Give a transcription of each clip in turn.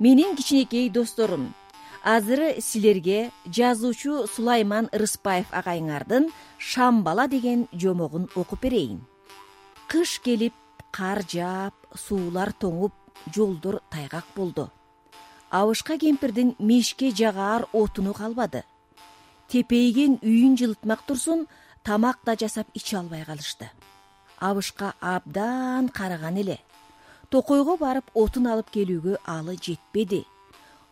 менин кичинекей досторум. Азыр силерге жазуучу сулайман рыспаев агайыңардын шам бала деген жомогун окуп берейин. Кыш келип кар жаап суулар тоңуп жолдор тайгак болду. Абышка кемпирдин мешке жагаар отуну калбады. Тепейген үйүн жылытмак турсун тамак да жасап иче албай калышты. Абышка абдан карыган эле токойго барып отун алып келүүгө алы жетпеди.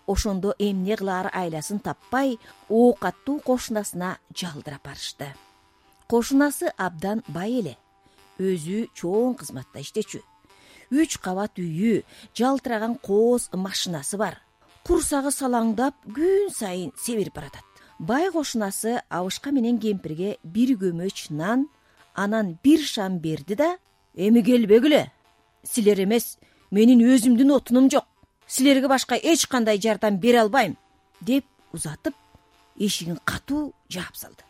Ошондо эмне кылаар айласын таппай оокаттуу кошунасына жалдырап барышты. Кошунасы абдан бай эле. Өзү чоң кызматта иштечү. Үч кабат үйү жалтыраган кооз машинасы бар. Курсагы салаңдап күн сайын себирип баратат. Бай кошунасы абышка менен кемпирге бир көмөч нан анан бир шам берди да эми келбегиле силер эмес менин өзүмдүн отунум жок. Силерге башка эч кандай жардам бере албайм деп узатып эшигин катуу жаап салды.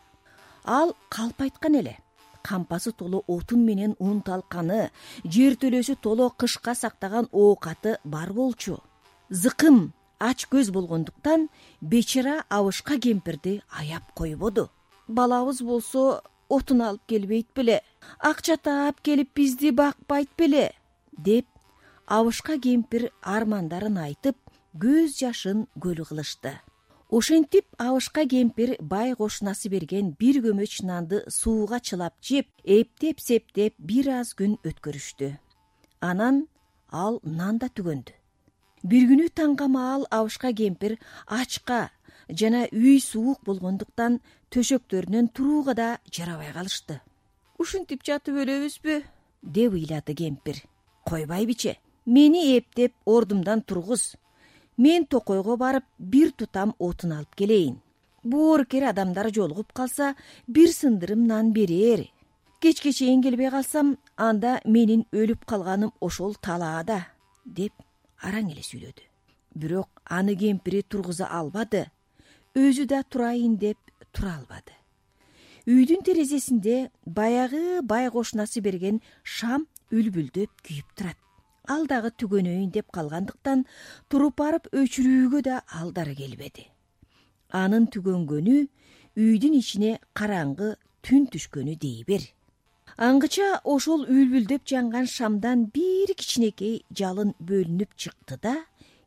Ал калп айткан эле кампасы толо отун менен ун талканы жертөлөсү толо кышка сактаган оокаты бар болчу. Зыкым ач көз болгондуктан бечара абышка кемпирди аяп койбоду. Балабыз болсо отун алып келбейт беле акча таап келип бизди бакпайт беле деп абышка кемпир армандарын айтып көз жашын көл кылышты. Ошентип абышка кемпир бай кошунасы берген бир көмөч нанды сууга чылап жеп эптеп септеп бир аз күн өткөрүштү. Анан ал нан да түгөндү. Бир күнү таңга маал абышка кемпир ачка жана үй суук болгондуктан төшөктөрүнөн турууга да жарабай калышты. Ушинтип жатып өлөбүзбү? Деп ыйлады кемпир койбойбичи мени эптеп ордумдан тургуз. Мен токойго барып бир тутам отун алып келейин. Боорукер адамдар жолугуп калса бир сындырым нан берээр кечке чейин келбей калсам анда менин өлүп калганым ошол талаада деп араң эле сүйлөдү. Бирок аны кемпири тургуза албады өзү да турайын деп тура албады. Үйдүн терезесинде баягы бай кошунасы берген шам үлбүлдөп күйүп турат. Ал дагы түгөнөйүн деп калгандыктан туруп барып өчүрүүгө да алдары келбеди. Анын түгөнгөнү үйдүн ичине караңгы түн түшкөнү дей бер аңгыча ошол үлбүлдөп жанган шамдан бир кичинекей жалын бөлүнүп чыкты да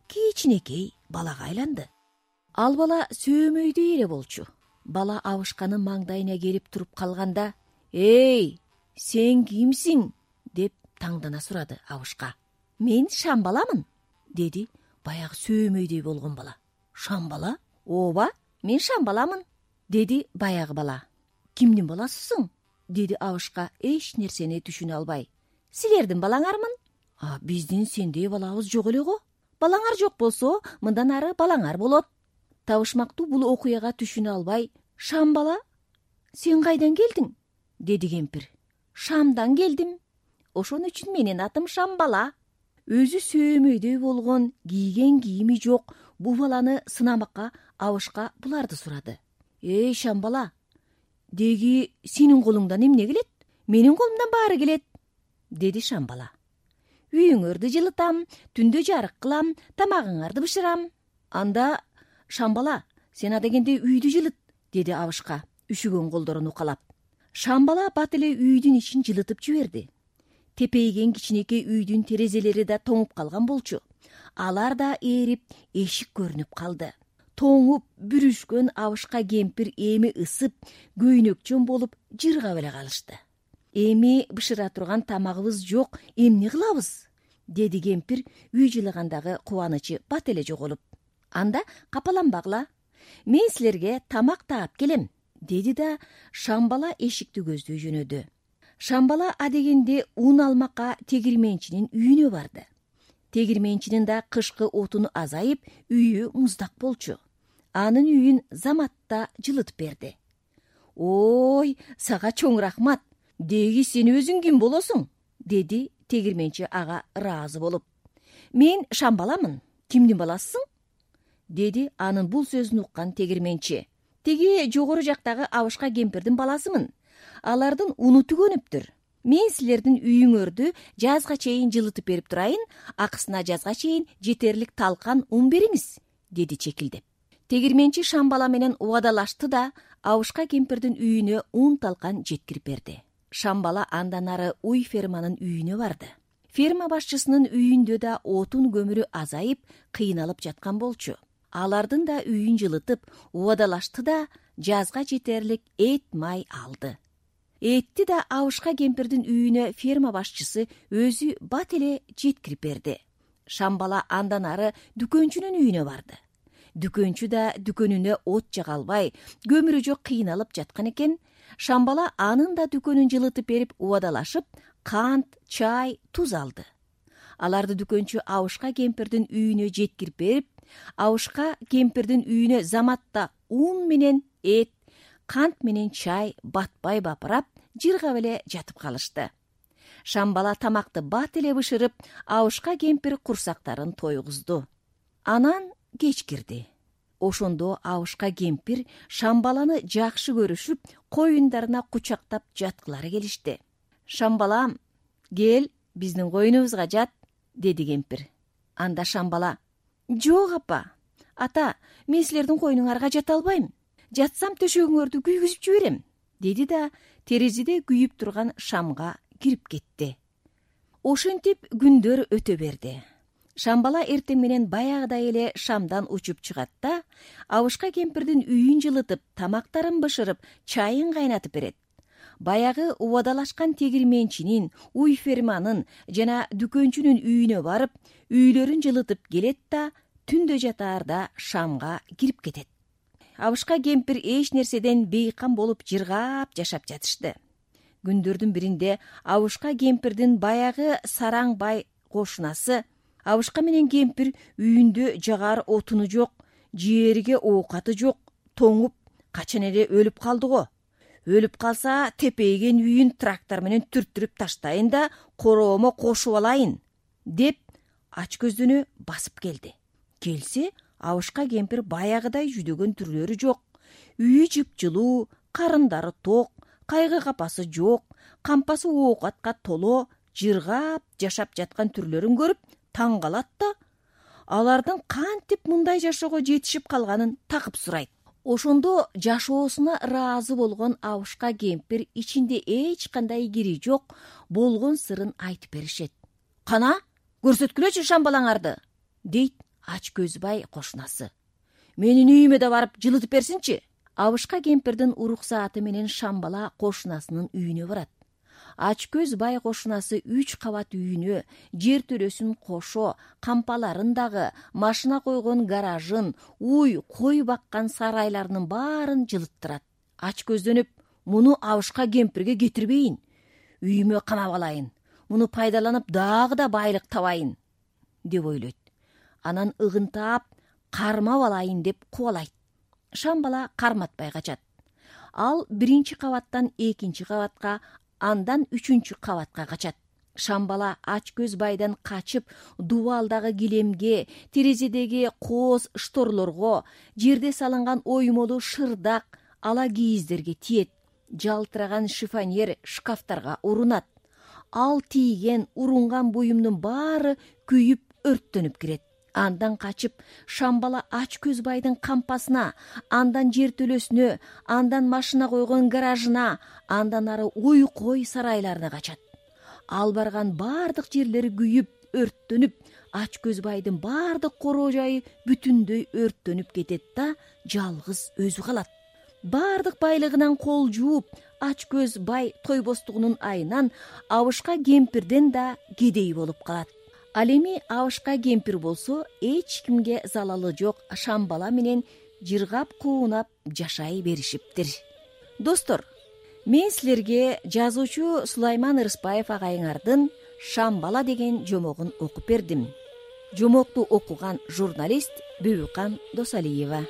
кичинекей балага айланды. Ал бала сөөмөйдөй эле болчу. Бала абышканын маңдайына келип туруп калганда эй сен кимсиң деп таңдана сурады абышка мен шам баламын деди баягы сөөмөйдөй болгон бала. Шам бала? Ооба мен шам баламын деди баягы бала. Кимдин баласысың деди абышка эч нерсени түшүнө албай. Силердин балаңармын? Биздин сендей балабыз жок эле го. Балаңар жок болсо мындан ары балаңар болот табышмактуу бул окуяга түшүнө албай шам бала сен кайдан келдиң деди кемпир. Шамдан келдим ошон үчүн менин атым шам бала өзү сөөмөйдөй болгон кийген кийими жок. Бул баланы сынамакка абышка буларды сурады. Эй шам бала деги сенин колуңдан эмне келет? Менин колумдан баары келет деди шам бала үйүңөрдү жылытам түндө жарык кылам тамагыңарды бышырам. Анда шам бала сен адегенде үйдү жылыт деди абышка үшүгөн колдорун укалап. Шам бала бат эле үйдүн ичин жылытып жиберди тепейген кичинекей үйдүн терезелери да тоңуп калган болчу. Алар да ээрип эшик көрүнүп калды. Тоңуп бүрүшкөн абышка кемпир эми ысып көйнөкчөн болуп жыргап эле калышты. Эми бышыра турган тамагыбыз жок эмне кылабыз? деди кемпир үй жылыгандагы кубанычы бат эле жоголуп. Анда капаланбагыла мен силерге тамак таап келем деди да шам бала эшикти көздөй жөнөдү шам бала адегенде ун алмакка тегирменчинин үйүнө барды. Тегирменчинин да кышкы отуну азайып үйү муздак болчу. Анын үйүн замат да жылытып берди. Ой сага чоң рахмат деги сен өзүң ким болосуң деди тегирменчи ага ыраазы болуп. Мен шам баламын кимдин баласысың деди анын бул сөзүн уккан тегирменчи. Тиги жогору жактагы абышка кемпирдин баласымын алардын уну түгөнүптүр мен силердин үйүңөрдү жазга чейин жылытып берип турайын акысына жазга чейин жетерлик талкан ун бериңиз деди чекилдеп. Тегирменчи шамбала менен убадалашты да абышка кемпирдин үйүнө ун талкан жеткирип берди. Шамбала андан ары уй ферманын үйүнө барды. Ферма башчысынын үйүндө да отун көмүрү азайып кыйналып жаткан болчу. Алардын да үйүн жылытып убадалашты да жазга жетерлик эт май алды. Этти да абышка кемпирдин үйүнө ферма башчысы өзү бат эле жеткирип берди. Шамбала андан ары дүкөнчүнүн үйүнө барды. Дүкөнчү да дүкөнүнө от жага албай көмүрү жок кыйналып жаткан экен. Шамбала анын да дүкөнүн жылытып берип убадалашып кант чай туз алды. Аларды дүкөнчү абышка кемпирдин үйүнө жеткирип берип абышка кемпирдин үйүнө заматта ун менен эт кант менен чай батпай бапырап жыргап эле жатып калышты. Шамбала тамакты бат эле бышырып абышка кемпир курсактарын тойгузду. Анан кеч кирди. Ошондо абышка кемпир шамбаланы жакшы көрүшүп коюндарына кучактап жаткылары келишти. Шамбалам кел биздин коюнубузга жат деди кемпир. Анда шамбала жок апа ата мен силердин коюнуңарга жата албайм жатсам төшөгүңөрдү күйгүзүп жиберем деди да терезеде күйүп турган шамга кирип кетти. Ошентип күндөр өтө берди. Шамбала эртең менен баягыдай эле шамдан учуп чыгат да абышка кемпирдин үйүн жылытып тамактарын бышырып чайын кайнатып берет. Баягы убадалашкан тегирменчинин уй ферманын жана дүкөнчүнүн үйүнө барып үйлөрүн жылытып келет да түндө жатаарда шамга кирип кетет абышка кемпир эч нерседен бейкам болуп жыргап жашап жатышты. Күндөрдүн биринде абышка кемпирдин баягы сараң бай кошунасы абышка менен кемпир үйүндө жагар отуну жок жээриге оокаты жок тоңуп качан эле өлүп калды го? Өлүп калса тепейген үйүн трактор менен түрттүрүп таштайын да короомо кошуп алайын деп ач көздөнө басып келди. Келсе абышка кемпир баягыдай жүдөгөн түрлөрү жок. Үйү жыпжылуу карындары ток кайгы капасы жок кампасы оокатка толо жыргап жашап жаткан түрлөрүн көрүп таң калат да алардын кантип мындай жашоого жетишип калганын такып сурайт. Ошондо жашоосуна ыраазы болгон абышка кемпир ичинде эч кандай кири жок болгон сырын айтып беришет. Кана көрсөткүлөчү шамбалаңарды дейт ач көз бай кошунасы менин үйүмө да барып жылытып берсинчи. Абышка кемпирдин уруксааты менен шамбала кошунасынын үйүнө барат. Ач көз бай кошунасы үч кабат үйүнө жер төлөсүн кошо кампаларын дагы машина койгон гаражын уй кой баккан сарайларынын баарын жылыттырат. Ач көздөнүп муну абышка кемпирге кетирбейин. Үйүмө камап алайын. Муну пайдаланып дагы да байлык табайын деп ойлойт анан ыгынтаап кармап алайын деп кубалайт. Шамбала карматпай качат. Ал биринчи кабаттан экинчи кабатка андан үчүнчү кабатка качат. Шамбала ач көз байдан качып дубалдагы килемге терезедеги кооз шторлорго жерде салынган оймолуу шырдак ала кийиздерге тиет. Жалтыраган шифонер шкафтарга урунат. Ал тийген урунган буюмдун баары күйүп өрттөнүп кирет андан качып шамбала ач көз байдын кампасына андан жер төлөсүнө андан машина койгон гаражына андан ары уй кой сарайларына качат. Ал барган бардык жерлери күйүп өрттөнүп ач көз байдын бардык короо жайы бүтүндөй өрттөнүп кетет да жалгыз өзү калат. Бардык байлыгынан кол жууп ач көз бай тойбостугунун айынан абышка кемпирден да кедей болуп калат ал эми абышка кемпир болсо эч кимге залалы жок шамбала менен жыргап куунап жашай беришиптир. Достор мен силерге жазуучу сулайман ырысбаев агайыңардын шамбала деген жомогун окуп бердим. Жомокту окуган журналист бүбүкан досалиева